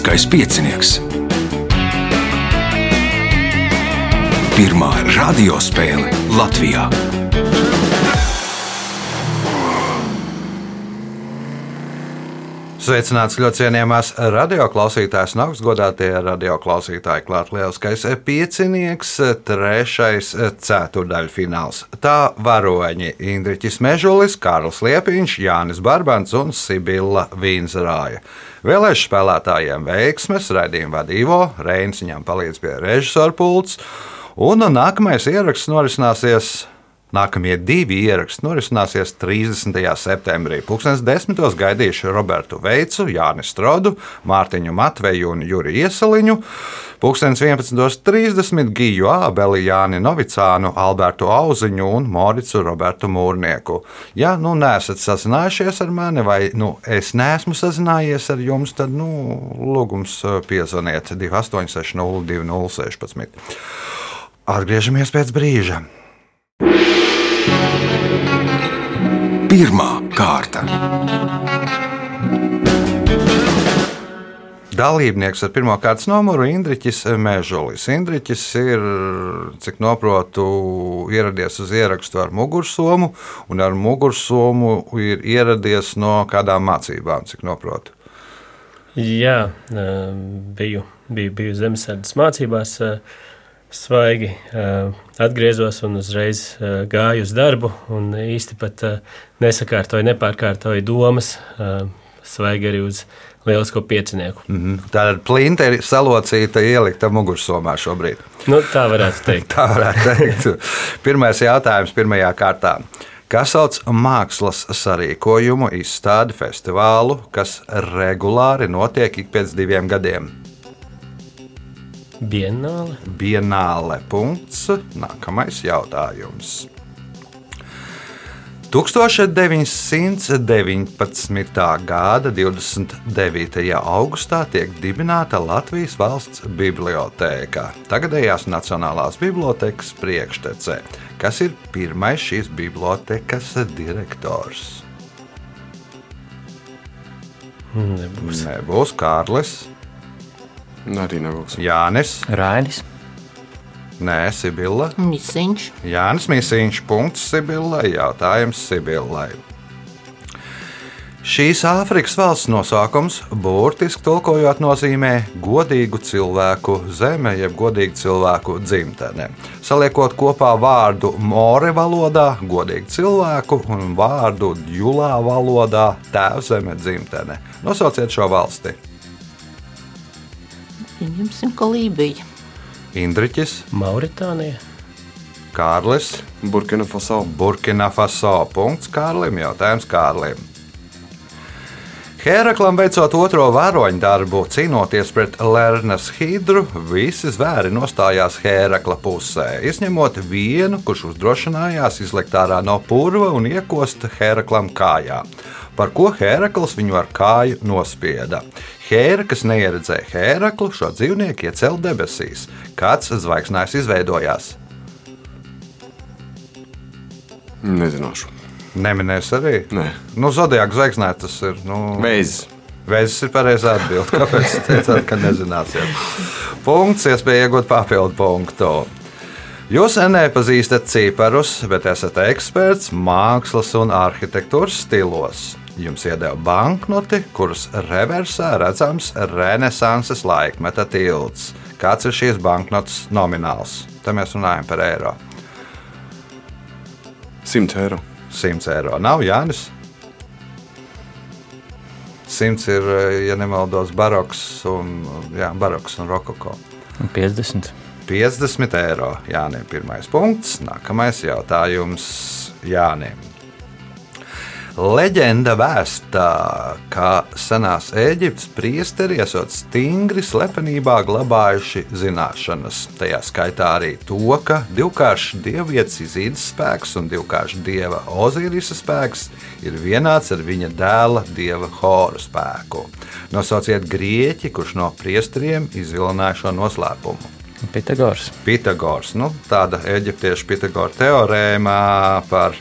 Lieliskais piecinieks. Pirmā radiospēle Latvijā. Sveicināts ļoti cienījamās radioklausītājas un augstgadātie radioklausītāji. Klāt lielskais piecinieks, trešais ceturdaļfināls. Tā varoņi Indriķis Mežulis, Kārls Liepiņš, Jānis Barbans un Sibilla Vīnzrāja. Vēlēšu spēlētājiem veiksmes, raidījuma vadīvo, Reinis viņam palīdz pie režisora pults, un nākamais ieraksts norisināsies Nākamie divi ieraksti norisināsies 30. septembrī. Pūkstens desmitos gaidīšu Robertu Veicu, Jāni Strodu, Mārtiņu Matveju un Juriju Iesaliņu. Pūkstens 11.30 Giju Ābeli, Jāni Novicānu, Albertu Auziņu un Moricu Robertu Mūrnieku. Ja nu nesat sazinājušies ar mani, vai nu, es neesmu sazinājies ar jums, tad nu, lūgums piezvaniet 286 0216. Atgriežamies pēc brīža. Pirmā kārta. Dalībnieks ar pirmā kārtas numuru Indriķis Mežulis. Indriķis ir, cik noprotu, ieradies uz ierakstu ar mugursomu, un ar mugursomu ir ieradies no kādām mācībām, cik noprotu. Jā, biju, biju, biju zemesardzes mācībās. Svaigi atgriezos un uzreiz gāju uz darbu. īsti pat nesakārtoju, nepārkārtoju domas. Svaigi arī uz lielisko piecinieku. Mm -hmm. Tā ir plīnta, ir salocīta, ielikta mugursomā šobrīd. Nu, tā varētu teikt. tā varētu teikt. Pirmais jautājums pirmajā kārtā. Kas sauc mākslas sarīkojumu, izstādi festivālu, kas regulāri notiek ik pēc diviem gadiem? Bienāle. Bienāle. Punkts. Nākamais jautājums. 1919. gada 29. augustā tiek dibināta Latvijas valsts bibliotēka, tagadējās Nacionālās bibliotekas priekštecē. Kas ir pirmais šīs bibliotekas direktors? Nebūs. Nebūs Kārlis. Arī nebūs. Jānis. Rainis. Nē, Sibila. Misiņš. Jānis Mīsīņš. Punkts Sibilai. Jautājums Sibilai. Šīs Āfrikas valsts nosaukums burtiski tulkojot nozīmē godīgu cilvēku zeme, jeb godīgu cilvēku dzimtene. Saliekot kopā vārdu more valodā, godīgu cilvēku un vārdu jūlā valodā, tēvzeme dzimtene. Nosauciet šo valsti. Pieņemsim, ka Lībija. Indriķis, Mauritānija. Kārlis, Burkina Faso. Burkina Faso. Punkts Kārlim. Jautājums Kārlim. Heraklam veicot otro varoņu darbu, cīnoties pret Lernas hidru, visi zvēri nostājās Herakla pusē, izņemot vienu, kurš uzdrošinājās izlikt ārā no purva un iekost Heraklam kājā. Par ko Herakls viņu ar kāju nospieda. Hēra, kas neieredzēja Hēraklu, šo dzīvnieku iecēla debesīs. Kāds zvaigznājs izveidojās? Nezināšu. Neminēs arī. Nē. Nu, Zodijāka zvaigznē tas ir. Nu, Vēzis. Vēzis ir pareizā atbilde. Kāpēc jūs teicāt, ka nezināsiet? Punkts, iespēja iegūt papildu punktu. Jūs nepazīstat ciparus, bet esat eksperts mākslas un arhitektūras stilos. Jums iedeva banknoti, kuras reversā redzams Renesanses laikmeta tilts. Kāds ir šīs banknotes nomināls? Te mēs runājam par eiro. 100 eiro. 100 eiro. Nav Jānis. 100 ir, ja nemaldos, baroks un, jā, baroks un rokoko. 50. 50 eiro. Jānis, pirmais punkts. Nākamais jautājums Jānim. Leģenda vēstā, ka senās Eģiptes priesteri esot stingri slepenībā glabājuši zināšanas. Tajā skaitā arī to, ka divkāršs dievietes izīdas spēks un divkāršs dieva Ozirisa spēks ir vienāds ar viņa dēla dieva Hora spēku. Nosauciet grieķi, kurš no priesteriem izvilināja šo noslēpumu. Pitagors. Pitagors. Nu, tāda eģiptiešu Pitagora teorēma par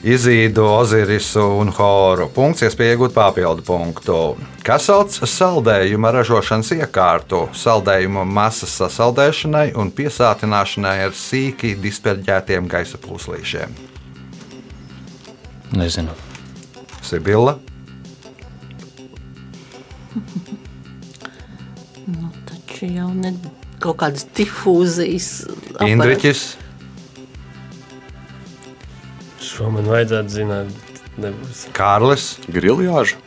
Izīdu, Ozirisu un Horu. Punkts, iespēja iegūt papildu punktu. Kas sauc saldējuma ražošanas iekārtu, saldējuma masas sasaldēšanai un piesātināšanai ar sīki disperģētiem gaisa plūslīšiem? Nezinu. Sibila, Nu, taču jau ne kaut kādas difūzijas. Indriķis, Šo man vajadzētu zināt. Nebūs. Kārlis. Griljāža.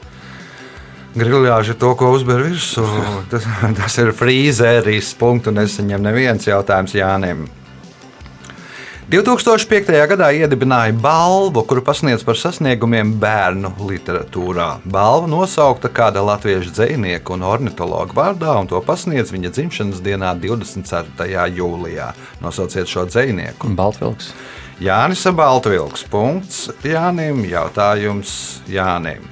Griljāži to, ko uzber virsū. Tas, tas ir frīzērijs. Punktu nesaņem neviens jautājums Jānim. 2005. gadā iedibināja balvu, kuru pasniedz par sasniegumiem bērnu literatūrā. Balva nosaukta kāda latviešu dzinieku un ornitologa vārdā, un to pasniedz viņa dzimšanas dienā, 24. jūlijā. Nosauciet šo dzinieku. Baltvilks. Jānis Baltvilks. Punkts Jānim. Jautājums Jānim.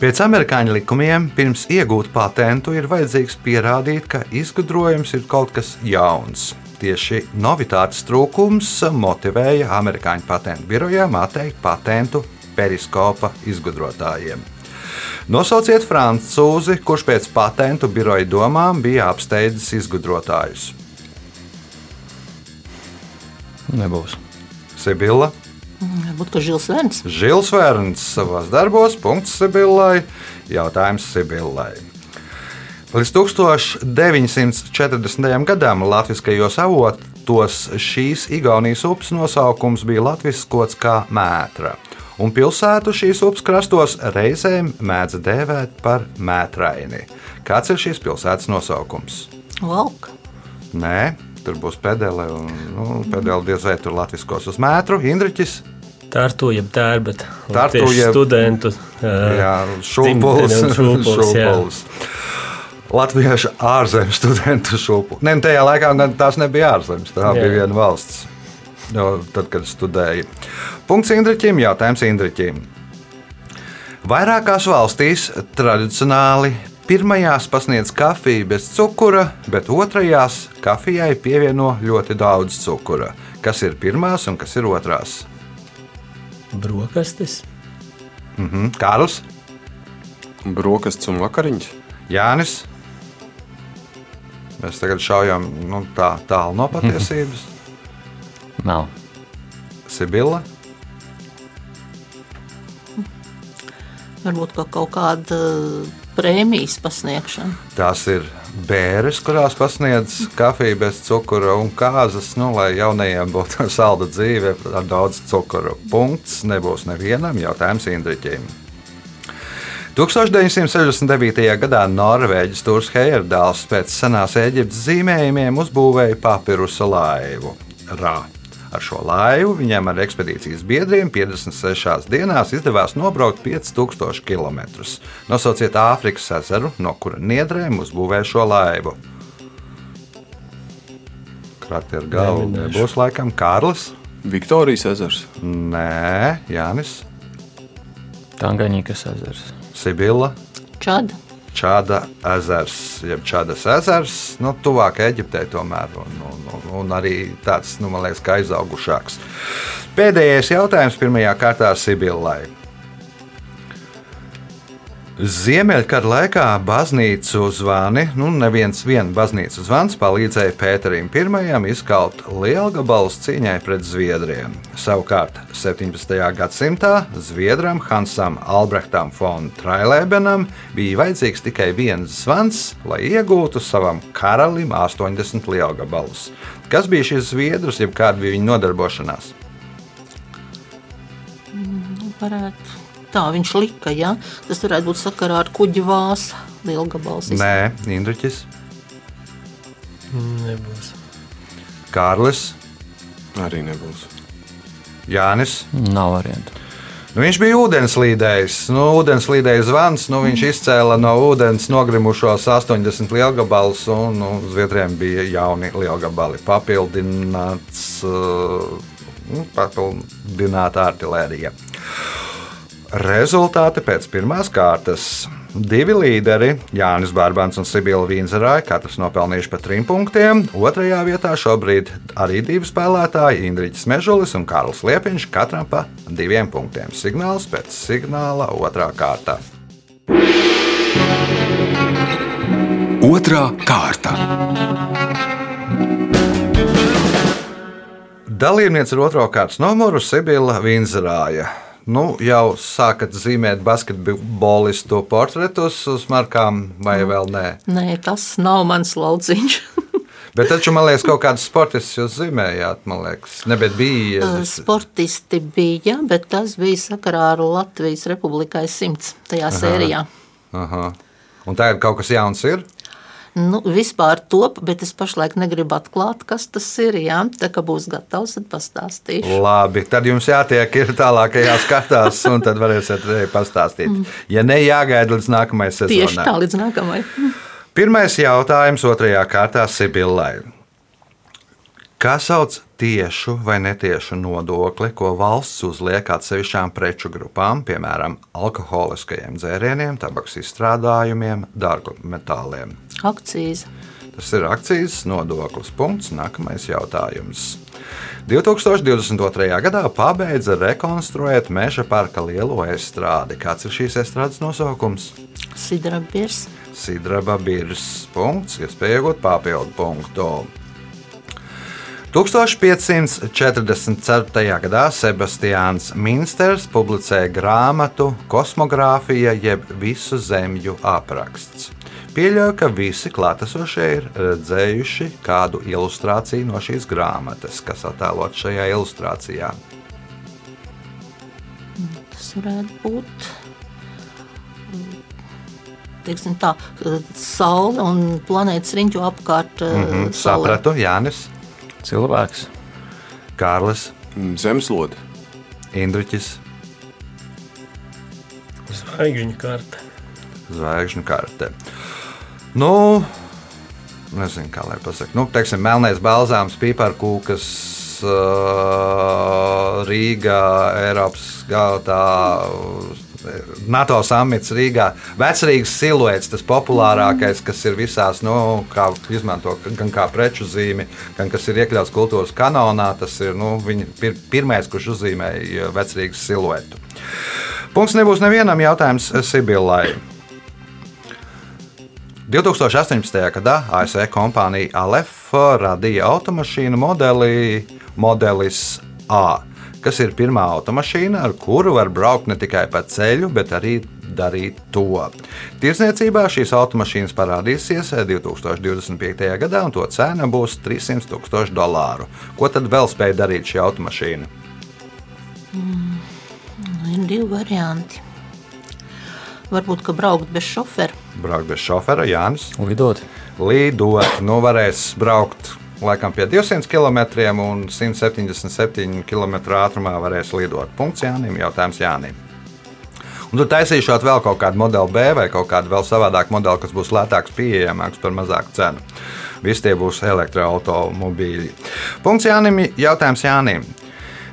Pēc amerikāņu likumiem pirms iegūt patentu ir vajadzīgs pierādīt, ka izgudrojums ir kaut kas jauns. Tieši novitātes trūkums motivēja amerikāņu patentu birojām atteikt patentu periskopa izgudrotājiem. Nosauciet francūzi, kurš pēc patentu biroja domām bija apsteidzis izgudrotājus. Nebūs. Sibila. Varbūt, ka Žils Verns. Žils Vērns savā darbos, punkts Sibillai, jautājums Sibillai. Līdz 1940. gadam latviskajos avotos šīs Igaunijas upes nosaukums bija latviskots kā mētra, un pilsētu šīs upes krastos reizēm mēdz dēvēt par mētraini. Kāds ir šīs pilsētas nosaukums? Valka. Nē, tur būs pedele, un nu, pedele diez vai tur latviskos uz mētru. Indriķis, Tā ir jeb tā ir, bet Tartu tieši jeb- studentu. Jā, šūpulis. šūpulis, jā. Latviešu ārzemju studentu šūpu. Ne, nu, tajā laikā tās nebija ārzemes, tā Jā. bija viena valsts. Jo, tad, kad studēju. Punkts Indriķim, jautājums Indriķim. Vairākās valstīs tradicionāli pirmajās pasniedz kafiju bez cukura, bet otrajās kafijai pievieno ļoti daudz cukura. Kas ir pirmās un kas ir otrās? Brokastis. Mhm. Kārls, Brokastis un vakariņš. Jānis. Mēs tagad šaujam nu, tā, tālu no patiesības. Nav. Sibila, Varbūt ka kaut kāda prēmijas pasniegšana. tās ir bēres, kurās pasniedz kafiju bez cukura un kāzas, nu, lai jaunajiem būtu salda dzīve ar daudz cukura. Punkts nebūs nevienam jautājums Indriķiem. 1969. gadā Norvēģis Tūrs Heyerdāls pēc senās Eģiptes zīmējumiem uzbūvēja papirusa laivu. Rā. Ar šo laivu viņam ar ekspedīcijas biedriem 56 dienās izdevās nobraukt 5000 km. Nosauciet Āfrikas ezeru, no kura niedrēm uzbūvēja šo laivu. Krati ar galvu nebūs laikam Kārlis. Viktorijas ezers. Nē, Jānis, Tangaņikas ezers. Sibila. Čada. Čāda ezers, jeb Čādas ezers, nu, tuvāk Eģiptei tomēr, un, un, un, un arī tāds, nu, man liekas, ka aizaugušāks. Pēdējais jautājums pirmajā kārtā Sibillai. Ziemeļkara laikā baznīcu zvani, nu neviens viens baznīcu zvans palīdzēja Pēterim I izkalt lielgabalus cīņai pret Zviedriem. Savukārt 17. gadsimtā Zviedram Hansam Albrechtam von Trailēbenam bija vajadzīgs tikai viens zvans, lai iegūtu savam karalim 80 lielgabalus. Kas bija šis zviedrs, jeb kāda bija viņa nodarbošanās? Varētu. Tā viņš lika, ja tas varētu būt sakarā ar kuģu vāsu lielgabals. Nē, Indriķis, Nebūs. Kārlis, Arī nebūs. Jānis. Nav variantu. Nu, viņš bija ūdenslīdējs. Nu, ūdenslīdēja zvans, nu, viņš izcēla no ūdens nogrimušos 80 lielgabalus, un nu, Zviedriem bija jauni lielgabali. Papildināts, uh, papildināta artilērija. Rezultāti pēc pirmās kārtas. Divi līderi, Jānis Bārbans un Sibila Vīnzerāja, katrs nopelnījuši pa trim punktiem. Otrajā vietā šobrīd arī divi spēlētāji, Indriķis Mežulis un Kārls Liepiņš, katram pa diviem punktiem. Signāls pēc signāla otrā kārta. Otra kārta. Dalībniece ar otro kārtas numuru Sibila Vīnzerāja. Nu, jau sākat zīmēt basketbolistu portretus uz markām, vai vēl nē? Nē, tas nav mans lauciņš. Bet taču, man liekas, kaut kādas sportistus jūs zīmējāt, man liekas, nebija bija. Sportisti bija, bet tas bija sakarā ar Latvijas Republikai 100 tajā sērijā. Aha. Un tagad kaut kas jauns ir. Nu, vispār top, bet es pašlaik negribu atklāt, kas tas ir. Jā, tā kā būs gatavs, tad pastāstīšu. Labi, tad jums jātiek ir tālākajās kārtās, un tad varēsiet arī pastāstīt. Ja ne, jāgaida līdz nākamajai sezonai. Tieši tā, līdz nākamajai. Pirmais jautājums otrajā kārtā Sibillai. Kā sauc tiešu vai netiešu nodokli, ko valsts uzliek atsevišķām preču grupām, piemēram, alkoholiskajiem dzērieniem, tabaks izstrādājumiem, dārgmetāliem? Akcijas. Tas ir akcijas nodoklis. Punkts. Nākamais jautājums. 2022. gadā pabeidza rekonstruēt meža parka lielo estrādi. Kāds ir šīs estrādes nosaukums? Sidrabirs. Sidraba birs. Punkts. Iespēja iegūt papildu punktu. 1544. gadā Sebastians Minsters publicēja grāmatu Kosmogrāfija jeb visu zemju apraksts. Pieļauju, ka visi klātesošie ir redzējuši kādu ilustrāciju no šīs grāmatas, kas attēlot šajā ilustrācijā. Tas varētu būt. Teiksim tā, saule un planētas riņķo apkārt. Mm -hmm, sapratu, Jānis, Cilvēks. Kārlis, Mm, Zemeslode. Indriķis, Zvaigžņu karte. Zvaigžņu karte. Nu, nezinu, kā lai pasakā. Nu, teiksim, melnais balzāms, pīpārkūkas, uh, Rīgā, Eiropas galā. NATO samits Rīgā. Vecrīgas siluets, tas populārākais, kas ir visās, nu, kā izmanto gan kā preču zīme, gan kas ir iekļauts kultūras kanonā. Tas ir nu, viņa pir, pirmais, kurš uzzīmēja vecrīgas siluetu. Punkts nebūs nevienam jautājums Sibillai. 2018. gadā ASV kompānija Aleph radīja automašīnu modeli Modelis A, kas ir pirmā automašīna, ar kuru var braukt ne tikai pa ceļu, bet arī darīt to. Tirzniecībā šīs automašīnas parādīsies 2025. gadā, un to cena būs 300 tūkstoši dolāru. Ko tad vēl spēja darīt šī automašīna? Nu, ir divi varianti. Varbūt, ka braukt bez šofera. Braukt bez šofera, Jānis. Lidot. lidot. Nu, varēs braukt laikam pie 200 km un 177 km ātrumā varēs lidot. Punkts Jānim, jautājums Jānim. Un tur taisīšot vēl kaut kādu modeli B vai kaut kādu vēl savādāku modeli, kas būs lētāks, pieejamāks par mazāku cenu. Visi tie būs elektroautobīļi. Punkts Jānim, jautājums Jānim.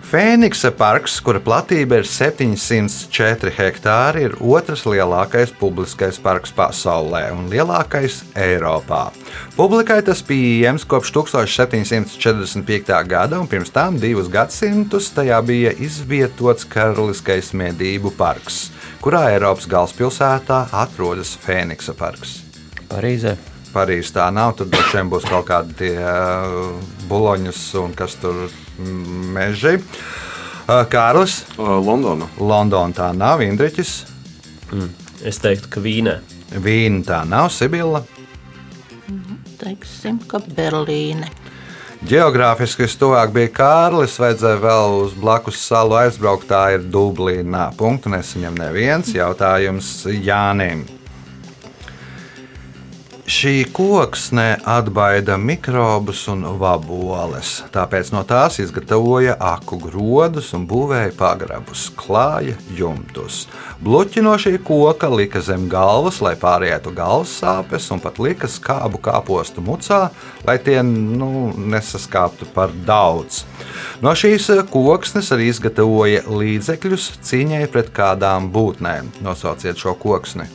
Fēniksa parks, kura platība ir 704 hektāri, ir otrs lielākais publiskais parks pasaulē un lielākais Eiropā. Publikai tas pieejams kopš 1745. gada, un pirms tam divus gadsimtus tajā bija izvietots Karaliskais medību parks, kurā Eiropas galvaspilsētā atrodas Fēniksa parks. Parīzē. Parīzē tā nav. Tur droši vien būs kaut kādi tie uh, buloņus un kas tur mm, meži. Uh, Kārlis, Uh, Londona. Londona tā nav, Indriķis, Es teiktu, ka Vīnē. Vīna tā nav, Sibila. Teiksim, ka Berlīne. Geogrāfiski stuvāk bija Kārlis, vajadzēja vēl uz blakus salu aizbraukt. Tā ir Dublīnā. Punktu nesaņem neviens jautājums Jānim. Šī koksne atbaida mikrobus un vaboles, tāpēc no tās izgatavoja aku grodus un būvēja pagrabus, klāja jumtus. Bluķi no šī koka lika zem galvas, lai pārietu galvas sāpes, un pat lika skābu kāpostu mucā, lai tie nu, nesaskāptu par daudz. No šīs koksnes arī izgatavoja līdzekļus cīņai pret kādām būtnēm. Nosauciet šo koksni.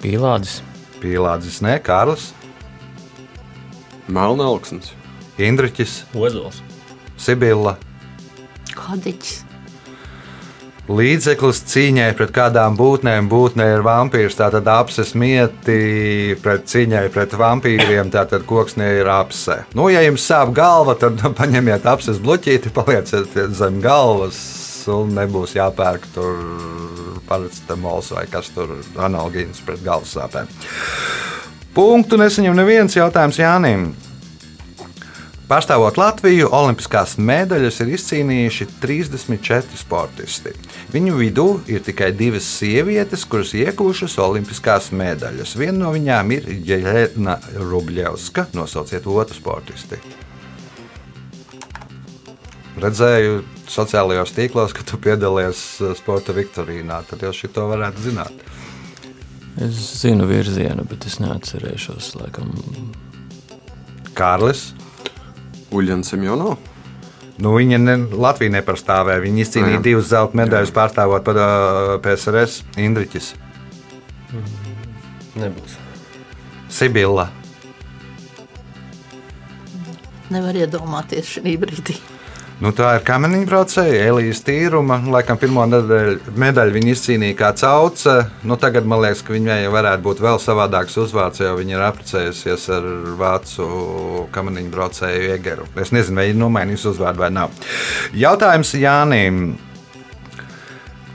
Pīlādis, Pīlādzis, ne Kārlis, Melnāksnis, Indriķis, Ozols. Sibila. Kadiķis. Līdzeklis cīņai pret kādām būtnēm, būtnē ir vampīrs, tātad apses mieti pret cīņai pret vampīriem, tātad koksnē ir apse. Nu, ja jums sāp galva, tad paņemiet apses bloķīti, palieciet zem galvas un nebūs jāpērk tur paracetamols vai kas tur analgīns pret galvas sāpēm. Punktu nesaņem neviens jautājums Jānim. Pārstāvot Latviju, olimpiskās medaļas ir izcīnījuši 34 sportisti. Viņu vidū ir tikai divas sievietes, kuras iegūšas olimpiskās medaļas. Viena no viņām ir Jēlena Rubļevska. Nosauciet otru sportisti. Redzēju sociālajos tīklos, ka tu piedalies uh, sporta viktorīnā. Tad jau šito varētu zināt. es zinu virzienu, bet es neatcerēšos, laikam, Kārlis. Uljans Semjonov, Nu, viņa ne, Latvija nepārstāvēja. Viņa izcīnīja Jā. divas zelta medaļas, pārstāvot par uh, PSRS Indriķis, Nebūs. Sibila. Nevar iedomāties šī brīdī. Nu, tā ir kameniņa braucēja, Elīze Tīruma. Laikam pirmo nedēļu, medaļu viņa izcīnīja kā cauce. Nu, tagad man liekas, ka viņai varētu būt vēl savādāks uzvārds, jo viņa ir apprecējusies ar vācu kameniņu braucēju Egeru. Es nezinu, vai viņa nomainījusi uzvārdu vai nav. Jautājums Jānim.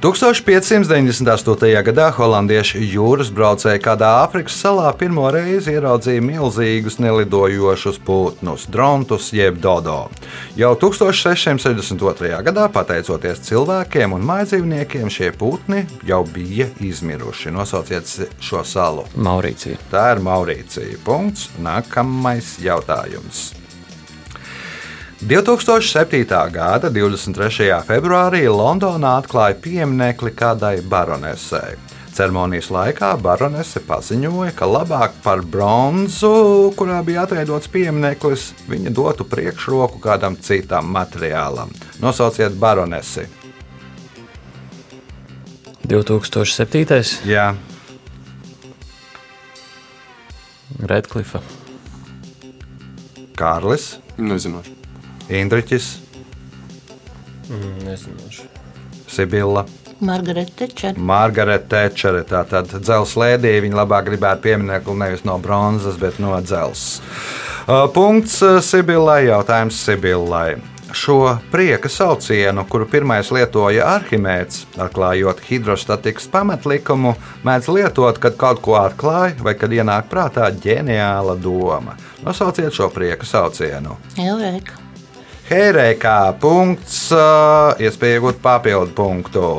1598. gadā holandieši jūras braucēji kādā Āfrikas salā pirmo reizi ieraudzīja milzīgus nelidojošus putnus, drontus jeb dodo. Jau 1662. gadā, pateicoties cilvēkiem un mājdzīvniekiem, šie putni jau bija izmiruši. Nosauciet šo salu. Maurīcija. Tā ir Maurīcija. Punkts. Nākamais jautājums. 2007. gada 23. februārī Londonā atklāja pieminiekli kādai baronesei. Ceremonijas laikā baronese paziņoja, ka labāk par bronzu, kurā bija atveidots piemineklis, viņa dotu priekšroku kādam citam materiālam. Nosauciet baronesi. 2007. Jā, Redklifa. Kārlis, nezinu. Indriķis, Mm, nezināšu. Sibila. Margarita Tečer. Margarita Tečere, tātad dzelzceļa lēdija. Viņa labāk gribētu pieminekli nevis no bronzas, bet no dzelzceļa. Uh, Punkts uh, Sibilai. Jautājums Sibilai. Šo prieka saucienu, kuru pirmais lietoja Arhimēds, atklājot hidrostatikas pamatlikumu, mēdz lietot, kad kaut ko atklāj vai kad ienāk prātā ģeniāla doma. Nosauciet šo prieka saucienu. Eureka. Heirēkā punkts, iespēja iegūt papildu punktu.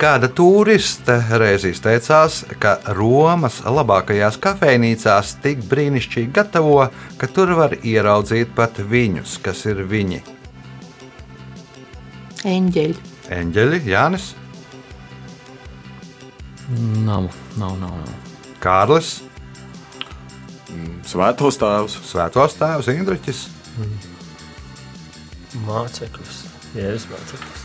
Kāda turiste reiz izteicās, ka Romas labākajās kafejnīcās tik brīnišķīgi gatavo, ka tur var ieraudzīt pat viņus, kas ir viņi. Eņģeļi. Eņģeļi, Jānis, Nav, nav, nav. nav. Kārlis, Svētos tēvus, Svētos tēvs, Indriķis. Māceklis. Jēzus māceklis.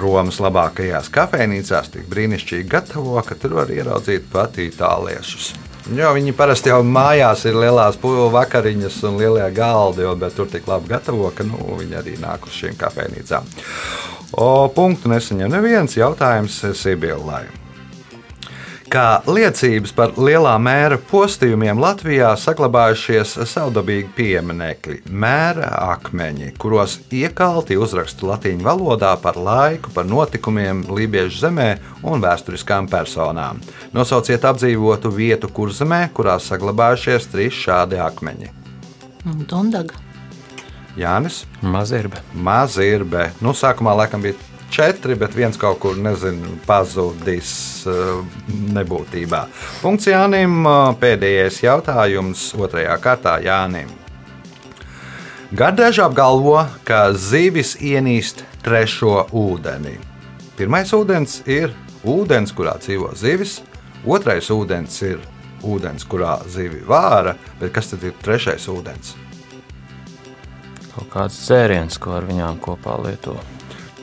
Romas labākajās kafejnīcās tik brīnišķīgi gatavo, ka tur var ieraudzīt pat itāliešus. Jo viņi parasti jau mājās ir lielās vakariņas un lielie galdi, jo, bet tur tik labi gatavo, ka nu, viņi arī nāk uz šīm kafejnīcām. O, punktu nesaņem neviens jautājums Sibīlai. Kā liecības par lielā mēra postījumiem Latvijā saglabājušies savdabīgi pieminekļi, mēra akmeņi, kuros iekalti uzraksti latīņu valodā par laiku, par notikumiem Lībiešu zemē un vēsturiskām personām. Nosauciet apdzīvotu vietu kurzemē, kurā saglabājušies trīs šādi akmeņi. Dundaga. Jānis, Mazirbe. Mazirbe. Nu, sākumā laikam bija četri, bet viens kaut kur, nezinu, pazudis eh, nebūtībā. Punkts Jānim. eh, Pēdējais jautājums otrajā kārtā Jānim. Gardeža apgalvo, ka zivis ienīst trešo ūdeni. Pirmais ūdens ir ūdens, kurā dzīvo zivis, otrais ūdens ir ūdens, kurā zivi vāra, bet kas tad ir trešais ūdens? Kaut kāds dzēriens, ko ar viņām kopā lieto.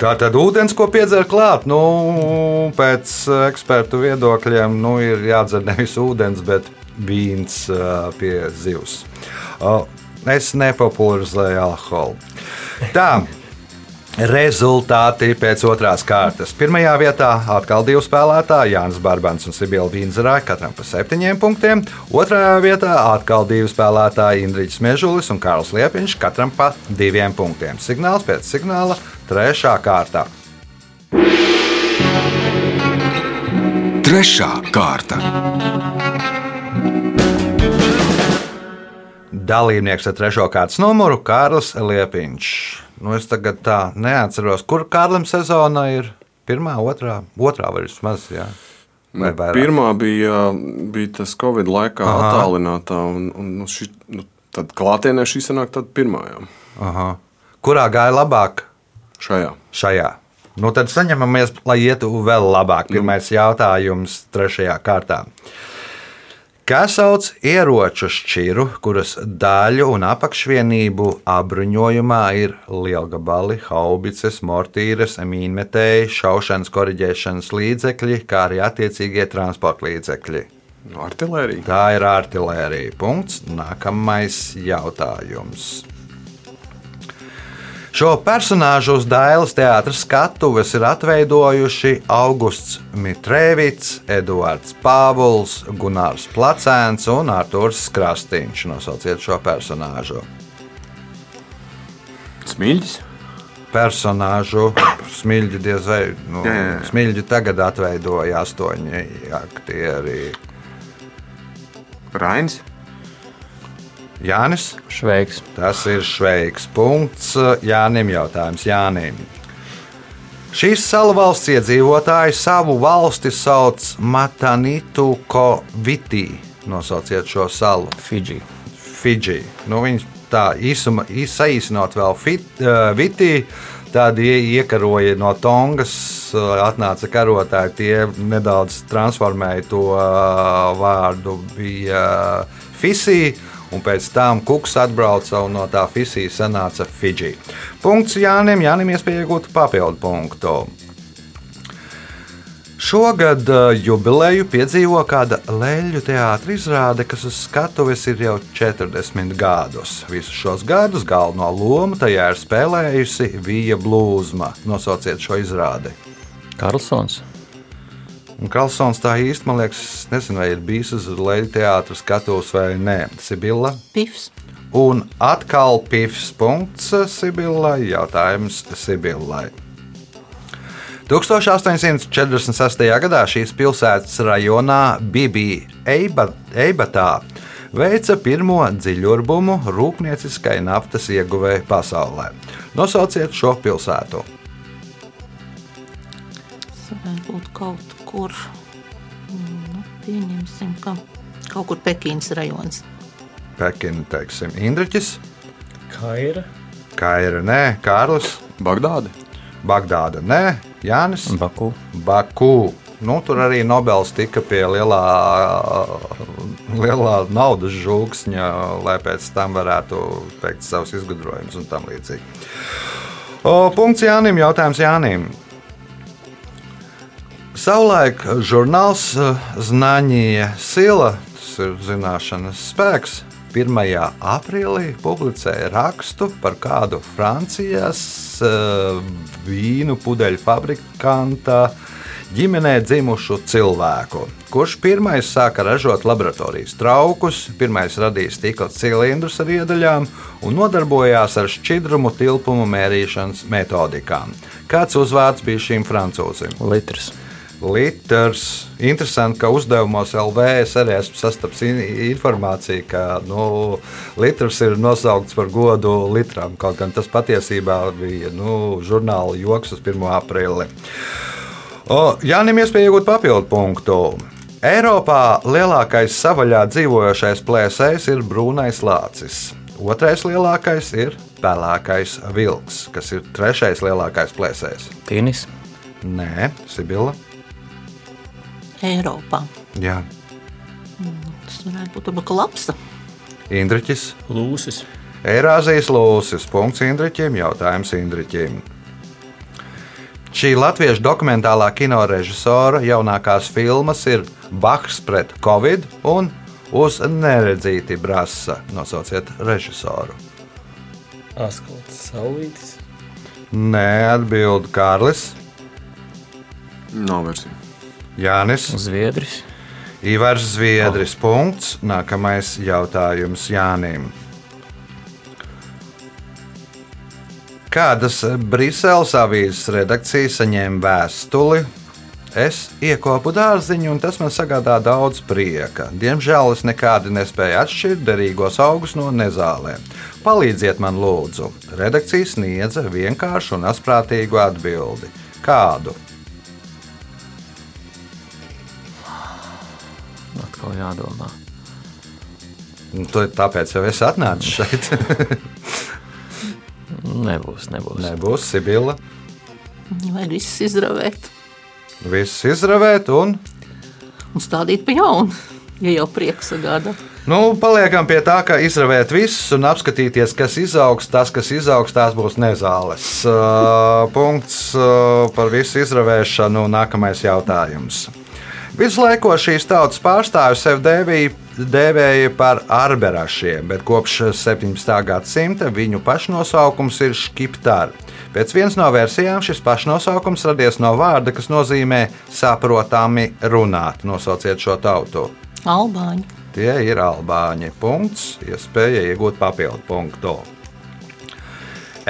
Tā tad ūdens, ko piedzer klāt, nu, pēc ekspertu viedokļiem, nu, ir jādzer nevis ūdens, bet vīns pie zivs. Es nepopularizēju alkoholu. Tā. Rezultāti pēc otrās kārtas. Pirmajā vietā atkal divi spēlētāji, Jānis Barbans un Sibila Vīnzerā, katram pa septiņiem punktiem. Otrajā vietā atkal divi spēlētāji, Indriģis Mežulis un Kārls Liepiņš, katram pa diviem punktiem. Signāls pēc signāla trešā kārtā. Trešā kārta. Dalībnieks ar trešo kārtas numuru - Kārlis Liepiņš. Nu, es tagad tā neatceros, kur Kārlim sezona ir. Pirmā, otrā, otrā vai vismaz. Jā. Vairāk? Pirmā bija, bija tas Covid laikā attālinātā, un, un nu, ši, nu, tad klātienē šī sanāk tad pirmā jau Aha. Kurā gāja labāk? Šajā. Šajā. Nu, tad saņemamies, lai ietu vēl labāk. Pirmais jautājums trešajā kārtā. Kā sauc ieroču šķiru, kuras daļu un apakšvienību apbruņojumā ir lielgabali, haubices, mortīres, mīnmetēji, šaušanas korģēšanas līdzekļi, kā arī attiecīgie transporta līdzekļi? Artilērija. Tā ir artērija. Punkts. Nākamais jautājums. Šo personāžu uz Dailas teātras skatuves ir atveidojuši Augusts Mitrēvits, Eduards Pāvils, Gunārs Placēns un Artūrs Krastīņš. Nosauciet šo personāžu. Smilģis. Personāžu smilģi diez vai nu, Jā, jā, smilģi tagad atveidoja astoņi aktieri. Rainis. Jānis. Šveiks. Tas ir šveiks. Punkts Jānim. Jautājums Jānim. Šīs salu valsts iedzīvotāji savu valsti sauc Matanitu Kovitī. Nosauciet šo salu. Fidži. Fidži. Nu, viņas tā īsuma, īs- saīsinot vēl fit, uh, Vitī. Ie- iekaroja no Tongas, uh, atnāca karotāji, tie nedaudz transformēja to uh, vārdu, bija uh, Fisija, un pēc tam Kuks atbrauca un no tā Fisija sanāca Fidži. Punkts Jānim, Jānim iespēja iegūt papildu punktu. Šogad uh, jubileju piedzīvo kāda leļu teātris izrāde, kas uz skatuves ir jau 40 gadus. Visus šos gadus galveno lomu tajā ir spēlējusi Vija Blūzma. Nosauciet šo izrādi. Karlsons. Un Karlsons tā īsti, man liekas, nezinu, vai ir bijis uz leļu teātris skatuves vai nē. Sibila. Pifs. Un atkal pifs punkts Sibillai. Jautājums Sibillai. 1846. gadā šīs pilsētas rajonā Bībī Eibatā veica pirmo dziļurbumu rūpnieciskai naftas ieguvēja pasaulē. Nosauciet šo pilsētu. Tas varētu būt kaut kur. mm, Nu, pieņemsim, ka kaut kur Pekīnas rajons. Pekina, teiksim, Indriķis, Kaira. Kaira, nē, Kārlis, Bagdādi. Bagdāda, nē, Jānis. Baku. Baku. Nu, tur arī Nobels tika pie lielā, lielā naudas žūksņa, lai pēc tam varētu veikt savus izgudrojumus un tam līdzīgi. O, Punkts Jānim. Jautājums Jānim. Savulaik žurnāls eh, Znaņija Sila, tas ir zināšanas spēks, 1. aprīlī publicēja rakstu par kādu Francijas uh, vīnu pudeļu fabrikanta ģimenē dzimušu cilvēku, kurš pirmais sāka ražot laboratorijas traukus, pirmais radīja stikla cilindrus ar iedaļām un nodarbojās ar šķidrumu tilpumu mērīšanas metodikām. Kāds uzvārds bija šīm francūzim? Litrs. Litrs. Interesanti, ka uzdevumos LV es arī esmu sastaps in- informāciju, ka nu, litrs ir nosaukts par godu litram. Kaut gan tas patiesībā bija nu, žurnāla joks uz 1. aprīli. Jānim iespēja iegūt papildu punktu. Eiropā lielākais savaļā dzīvojošais plēsējs ir brūnais lācis. Otrais lielākais ir pelēkais vilks, kas ir trešais lielākais plēsējs. Tīnis. Nē, Sibila. Eiropā. Jā, Tas varētu būt varbūt lapsa. Indriķis. Lūsis. Eirāzijas lūsis. Punkts Indriķim. Jautājums Indriķim. Šī latviešu dokumentālā kino režisora jaunākās filmas ir Baks pret Covid un Uz neredzīti brasa. Nosauciet režisoru. Askolts Saulītis. Nē, atbild Kārlis, Nav versija. Jānis, Zviedris. Ivars Zviedris. Punkts. Nākamais jautājums Jānim. Kādas Briseles avīzes redakcija saņēma vēstuli? Es iekopu dārziņu, un tas man sagādā daudz prieka. Diemžēl es nekādi nespēju atšķirt derīgos augus no nezālēm. Palīdziet man, lūdzu. Redakcija sniedza vienkāršu un asprātīgu atbildi. Kādu? Atkal jādomā. Nu, to- Tāpēc jau es atnācu šeit. Nebūs, nebūs. Nebūs Sibila. Vajag visus izravēt Viss izravēt, un un stādīt pa jaunu, ja jau prieks sagādā. nu, paliekam pie tā, ka izravēt visus un apskatīties, kas izaugs. Tas, kas izaugs, tās būs nezāles. Uh, punkts uh, par visu izravēšanu. Nākamais jautājums. Visu laiku šīs tautas pārstāvji sev dēvīja, dēvēja par arberašiem, bet kopš 17. gadsimta viņu pašnosaukums ir škiptāri. Pēc vienas no versijām šis pašnosaukums radies no vārda, kas nozīmē saprotami runāt. Nosauciet šo tautu. Albāņi. Tie ir albāņi. Punkts, iespēja iegūt papildu punktu.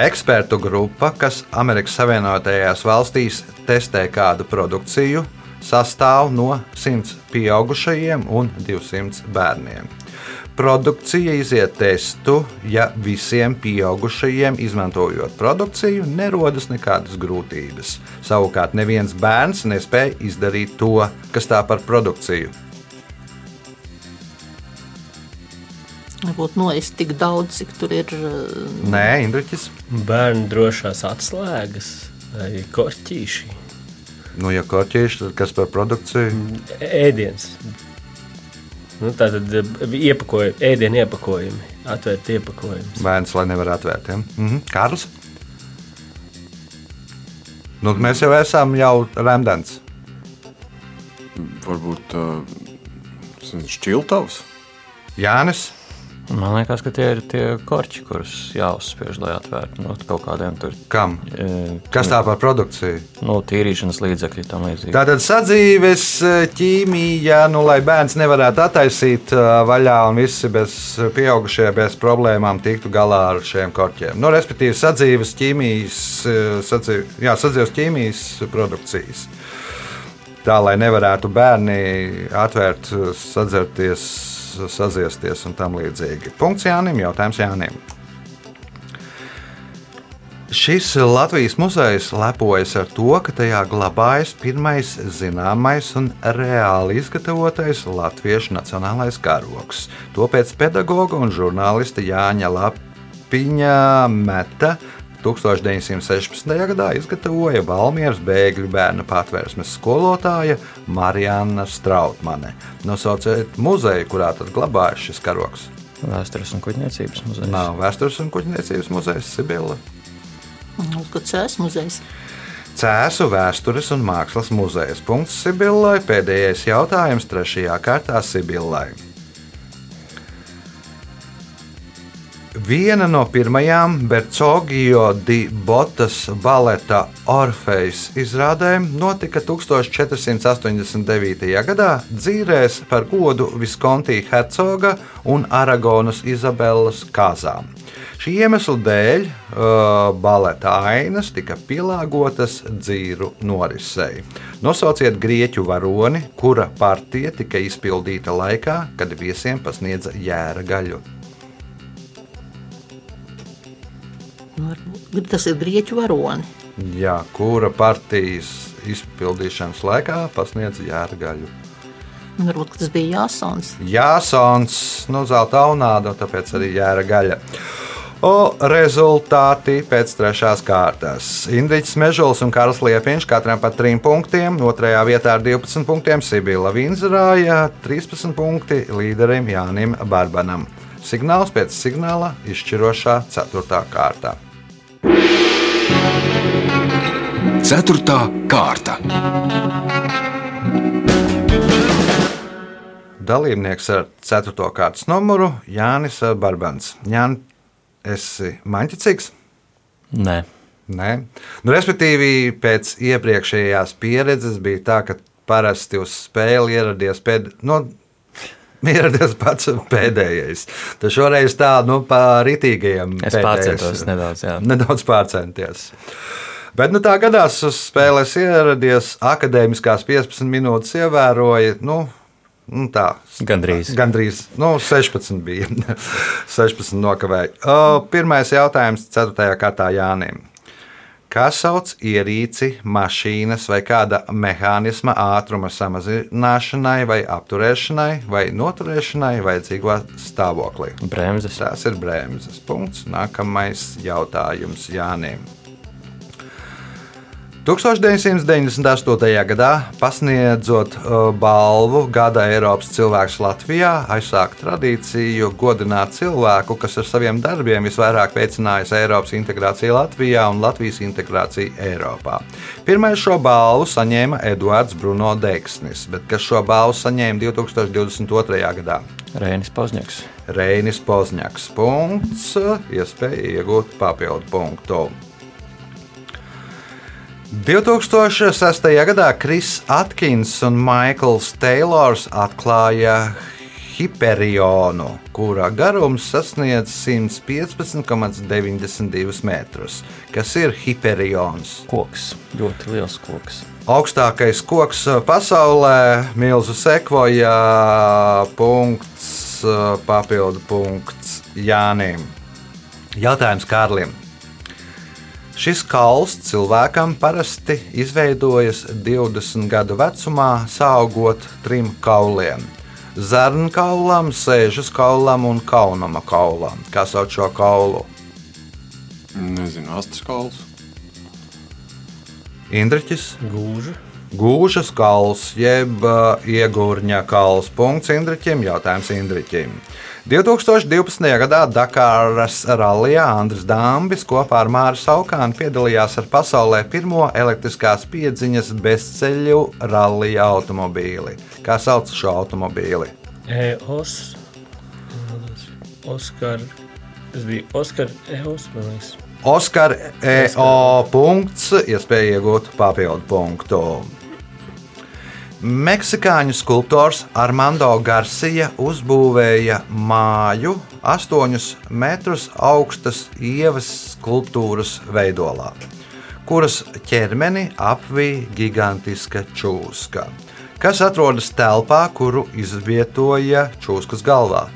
Ekspertu grupa, kas Amerikas Savienotajās valstīs testē kādu produkciju, sastāv no 100 pieaugušajiem un 200 bērniem. Produkcija iziet testu, ja visiem pieaugušajiem, izmantojot produkciju, nerodas nekādas grūtības. Savukārt, neviens bērns nespēja izdarīt to, kas tā par produkciju. Nebūtu noēst tik daudz, cik tur ir. eh, Nē, Indriķis. Bērnu drošās atslēgas vai korķīši. Nu, ja korķīši, tad kas par produkciju? Ēdiens. Nu, tā tad iepakojumi, ēdienu iepakojumi, atvērti iepakojumi. Bērns, lai nevar atvērt. Ja? Mhm. Kārlis? Nu, mēs jau esam jau rēmdens. Varbūt uh, šķiltavs. Jānis. Man liekas, ka tie ir tie korķi, kurus jāuzspiež, lai atvērtu no kaut kādiem tur. Kam? e, Kas tā par produkciju? No tīrīšanas līdzekļi tam līdzīgi. Tātad sadzīves eh, ķīmija, nu, lai bērns nevarētu attaisīt eh, vaļā un visi bez pieaugušie bez problēmām tiktu galā ar šiem korķiem. Nu, respektīvi, sadzīves ķīmijas, sadzīv, jā, sadzīves ķīmijas produkcijas. Tā lai nevarētu bērni atvērt, sadzerties, saziesties un tam līdzīgi. Punkts Jānim, jautājums Jānim. Šis Latvijas muzejs lepojas ar to, ka tajā glabājas pirmais zināmais un reāli izgatavotais latviešu nacionālais karoks. To pēc pedagoga un žurnālista Jāņa Lapiņa meta 1916. gadā izgatavoja Valmieras bēgļu bērnu patvērsmes skolotāja Marijana Strautmane. Nosauciet muzeju, kurā tad glabājas šis karoks. Vēstures un kuģniecības muzejs. Nav vēstures un kuģniecības muzejs Sibila. Uzkats muzejs. Cēsu vēstures un mākslas muzeja. Punkts Sibillai. Pēdējais jautājums trešajā kārtā Sibillai. Viena no pirmajām Bercogio di Botas baleta Orfejas izrādēm notika 1489. gadā dzīvēs par godu Viskonti hercoga un Aragonas Izabelas kāzām. Šī iemesla dēļ uh, baleta ainas tika pielāgotas dzīru norisei. Nosauciet grieķu varoni, kura partija tika izpildīta laikā, kad viesiem pasniedza jēra gaļu. Tas ir grieķu varoni. Jā, kura partijas izpildīšanas laikā pasniedz jēra gaļu. Varbūt tas bija Jāsons. Jāsons, nu, zelta aunāda, tāpēc arī jēra gaļa. O rezultāti pēc trešās kārtas. Indričs Mežols un Karls Liepiņš katram pa 3 punktiem, otrajā vietā ar 12 punktiem Sibila Vinzrāja, 13 punkti līderim Jānim Barbanam. Signāls pēc signāla izšķirošā 4. kārtā. Ceturtā kārta. Dalībnieks ar 4. kārtas numuru Jānis Barbans. Jānis, esi maņķicīgs? Nē, Nē. Nu, respektīvi, pēc iepriekšējās pieredzes bija tā, ka parasti uz spēli ieradies pēd... nu, ieradies pats pēdējais. Tad šoreiz tā, nu, pa ritīgajiem. es pēdējais. pārcentos nedaudz. Jā. Nedaudz pārcenties. Bet nu, tā gadās, uz spēles ieradies akadēmiskās 15 minūtes, ievēroja. Nu, nu, tā, Gandrīz. Gandrīz nu, 16 bija. 16 nokavēja. Pirmais jautājums 4. kārtā Jānim. Kā sauc ierīci, mašīnas vai kāda mehānisma ātruma samazināšanai, vai apturēšanai, vai noturēšanai vajadzīgo stāvoklī? Bremzes. Tas ir bremzes punkts. Nākamais jautājums Jānim. 1998. gadā pasniedzot uh, balvu Gada Eiropas cilvēks Latvijā, aizsākt tradīciju godināt cilvēku, kas ar saviem darbiem visvairāk veicinājis Eiropas integrāciju Latvijā un Latvijas integrāciju Eiropā. Pirmais šo balvu saņēma Eduards Bruno Deksnis, bet kas šo balvu saņēma 2022. gadā? Rēnis Pozņaks. Reinis Pozņaks. Punkts, iespēja iegūt papildu punktu. 2006. gadā Kris Atkins un Maikls Teilors atklāja Hiperionu, kura garums sasniedz 115,92 metrus. Kas ir Hiperions? Koks. Ļoti liels koks. Augstākais koks pasaulē, milzu sekvoja, punkts, papildu punkts Jānim. Jautājums Kārlim. Šis kauls cilvēkam parasti izveidojas 20 gadu vecumā, augot trim kauliem. Zarnu kaulam, sēžas kaulam un kaunama kaulam. Kā sauc šo kaulu? Nezinu, astras kauls. Indriķis, Gūža. gūžas kauls, jeb uh, iegūrņa kauls. Punkts Indriķim, jautājums Indriķim. 2012. gadā Dakāras rallijā Andris Dāmbis kopā ar Māru Saukānu piedalījās ar pasaulē pirmo elektriskās piedziņas bezceļu rallija automobīli. Kā sauc šo automobīli? EOS. Oskar. Tas bija Oskar EOS, man liekas. Oskar EO punkts, iespēja iegūt papildu punktu. Meksikāņu skulptors Armando Garcia uzbūvēja māju 8 metrus augstas ievas skulptūras veidolā, kuras ķermeni apvija gigantiska čūska, kas atrodas telpā, kuru izvietoja čūskas galvā.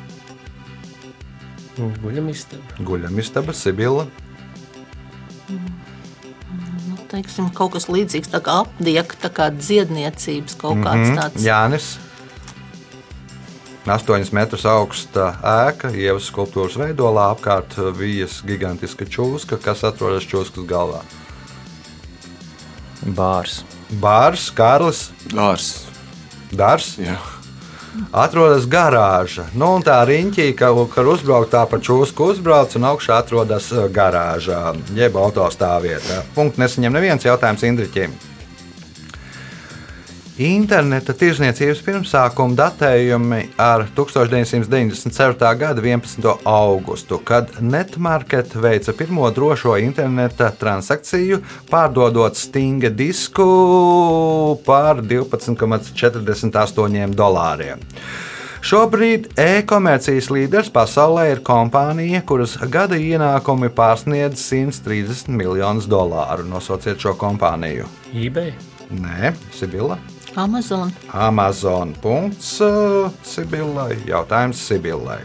Guļamistaba. Guļamistaba Sibila. Teiksim, kaut kas līdzīgs tā kā apdieka, tā kā dziedniecības kaut kāds tāds. Jānis. 8 metrus augsta ēka, ievas skulptūras veidolā, apkārt vijas gigantiska čūska, kas atrodas čūskas galvā. Bārs. Bārs, Kārlis, Dārs. Dārs, Jā. Atrodas garāža. Nu, tā riņķī, ka, kad uzbraukt tā pa čūsku, uzbrauc un augšā atrodas uh, garāžā, jeb autostāvvietā. Punkts nesaņem neviens jautājums Indriķim. Interneta tirzniecības pirmsākuma datējumi ar 1994. gada 11. augustu, kad Netmarket veica pirmo drošo interneta transakciju, pārdodot stinga disku par 12,48 dolāriem. Šobrīd e-komercijas līderis pasaulē ir kompānija, kuras gada ienākumi pārsniedz 130 miljonus dolāru. Nosauciet šo kompāniju. eBay. Nē, Sibila. Amazon. Amazon. Punkts uh, Sibillai. Jautājums Sibillai.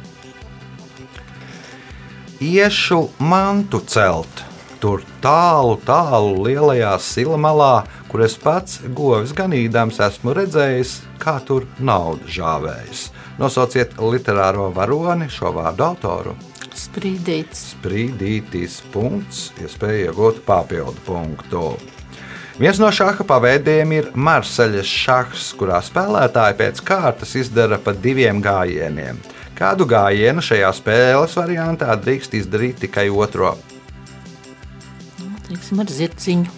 Iešu mantu celt. Tur tālu, tālu lielajā silmalā, kur es pats govis ganīdams esmu redzējis, kā tur nauda žāvējas. Nosauciet literāro varoni šo vārdu autoru. Sprīdīts. Sprīdītis punkts, iespēja iegūt papildu punktu. Viens no šāda paveidiem ir Marseļas šachs, kurā spēlētāji pēc kārtas izdara pa diviem gājieniem. Kādu gājienu šajā spēles variantā drīkst izdarīt tikai otro? Teiksim, ar zirciņu.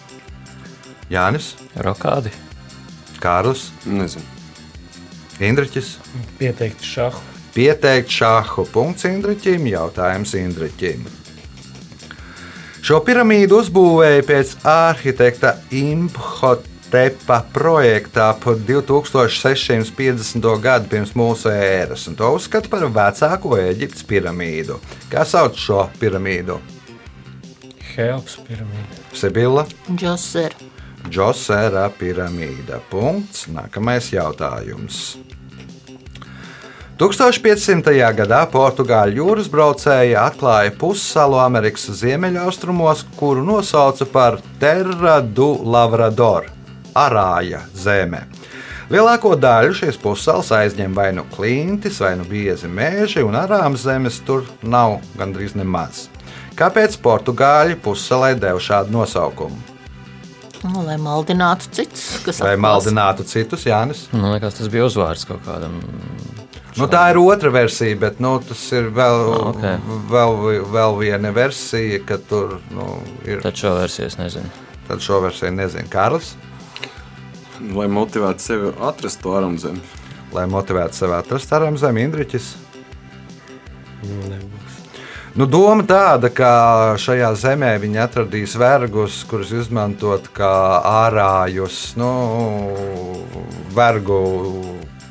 Jānis, Rokādi. Kārlis, Nezinu. Indriķis. Pieteikt šahu. Pieteikt šāhu punkts Indriķim, jautājums Indriķim. Šo piramīdu uzbūvēja pēc arhitekta Imhotepa projektā par 2650. gadu pirms mūsu ēras, un to uzskata par vecāko Eģiptes piramīdu. Kā sauc šo piramīdu? Helps piramīda. Sibila, Džoser. Džosera piramīda. Punkts. Nākamais jautājums. 1500. gadā Portugāļu jūras braucēji atklāja pussalu Amerikas ziemeļaustrumos, kuru nosauca par Terra du Lavrador, Arāja zeme. Lielāko daļu šīs pussalas aizņem vai nu klintis, vai nu biezi meži, un arām zemes tur nav gandrīz nemaz. Kāpēc Portugāļi pussalai deva šādu nosaukumu? Nu, lai maldinātu citus, kas Lai atklās. maldinātu citus, Jānis? Man liekas, tas bija uzvārds kaut kādam. Nu, tā ir otra versija, bet nu, tas ir vēl, Ah, ok. vēl, vēl viena versija, ka tur nu, ir. Tad šo versiju es nezinu. Tad šo versiju nezina Karls. Lai motivētu sevi atrast to ārzemē. Lai motivētu sevi atrast ar zem Indriķis. Nebūs. Nu, doma tāda, ka šajā zemē viņi atradīs vergus, kurus izmantot kā ārājus, nu, vergu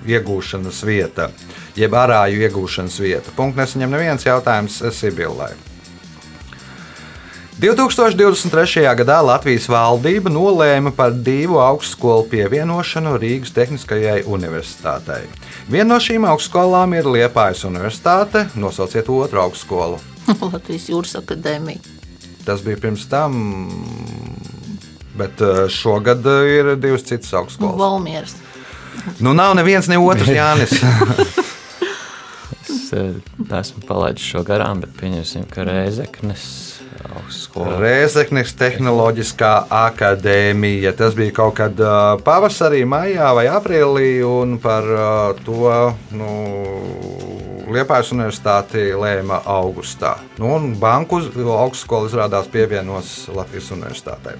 iegūšanas vieta, jeb ārāju iegūšanas vieta. Punkts nesaņem neviens jautājums Sibillai. 2023. gadā Latvijas valdība nolēma par divu augstskolu pievienošanu Rīgas Tehniskajai Universitātei. Viena no šīm augstskolām ir Liepājas Universitāte. Nosauciet otru augstskolu. Latvijas jūras akadēmija. Tas bija pirms tam, bet eh, šogad eh, ir divas citas augstskolas. Valmieras. Nu, nav neviens, ne otrs Jānis. Es eh, esmu palaidis šo garām, bet pieņemsim, ka Rēzeknes augstskola. Rēzeknes Tehnoloģiskā akadēmija. Tas bija kaut kad uh, pavasarī, maijā vai aprīlī, un par uh, to nu, Liepājas universitāti lēma augustā. Nu, un banku augstskola izrādās pievienos Latvijas universitātei.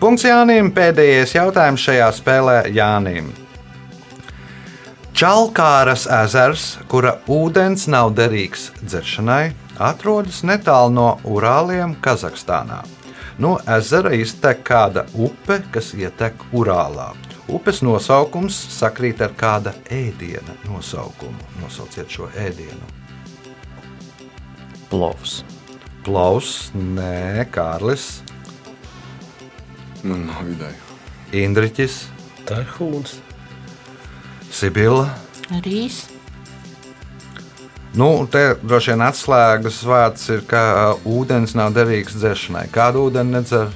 Punkts Jānim. Pēdējais jautājums šajā spēlē Jānim. Čalkāras ezers, kura ūdens nav derīgs dzeršanai, atrodas netālu no Urāliem, Kazahstānā. No ezera iztek kāda upe, kas ietek Urālā. Upes nosaukums sakrīt ar kāda ēdiena nosaukumu. Nosauciet šo ēdienu. Plovs. Plaus, nē, Kārlis, Man nav ideja. Indriķis, Tā ir hūns. Sibila. Rīs. Nu, te droši vien atslēgas vārds ir, ka uh, ūdens nav derīgs dzeršanai. Kādu ūdeni nedzer?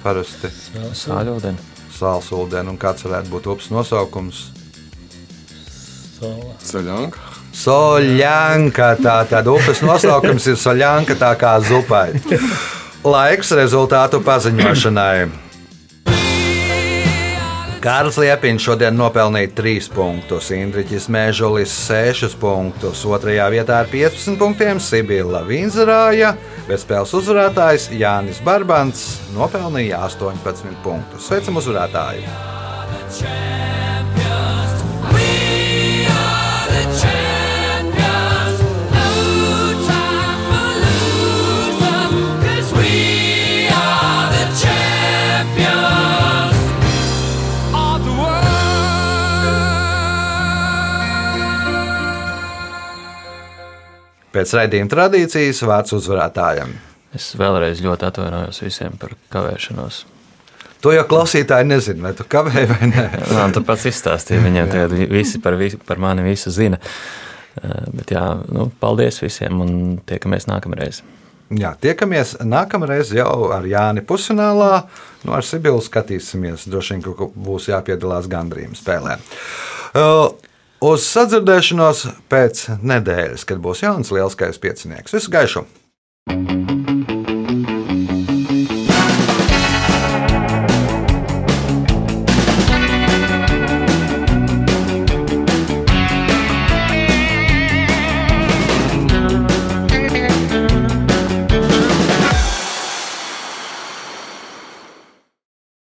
Parasti Sāļūdeni. sāls ūdeni, un kāds varētu būt upes nosaukums? Sola. Ceļānka. Soļanka. Tā tad upes nosaukums ir soļanka, tā kā zupai. Laiks rezultātu paziņošanai. Kārls Liepiņš šodien nopelnīja 3 punktus, Indriķis Mēžulis 6 punktus, 2. vietā ar 15 punktiem Sibila Vinzerāja, bet spēles uzvarētājs Jānis Barbants nopelnīja 18 punktus. Sveicam uzvarētāju! Pēc raidījuma tradīcijas vārds uzvarētājam. Es vēlreiz ļoti atvainojos visiem par kavēšanos. To jau klausītāji nezina, vai tu kavēji vai nē. Man tu pats izstāstīji, viņiem tagad vi- visi par, visu, par mani visu zina. Eh, Bet jā, nu, paldies visiem un tiekamies nākamreiz. Jā, tiekamies nākamreiz jau ar Jāni Pusfinālā. Nu, ar Sibilu skatīsimies. Droši vien, ka būs jāpiedalās gandrījuma spēlē. Uh, Uz sadzirdēšanos pēc nedēļas, kad būs jauns lielskais piecinieks. Visu gaišu!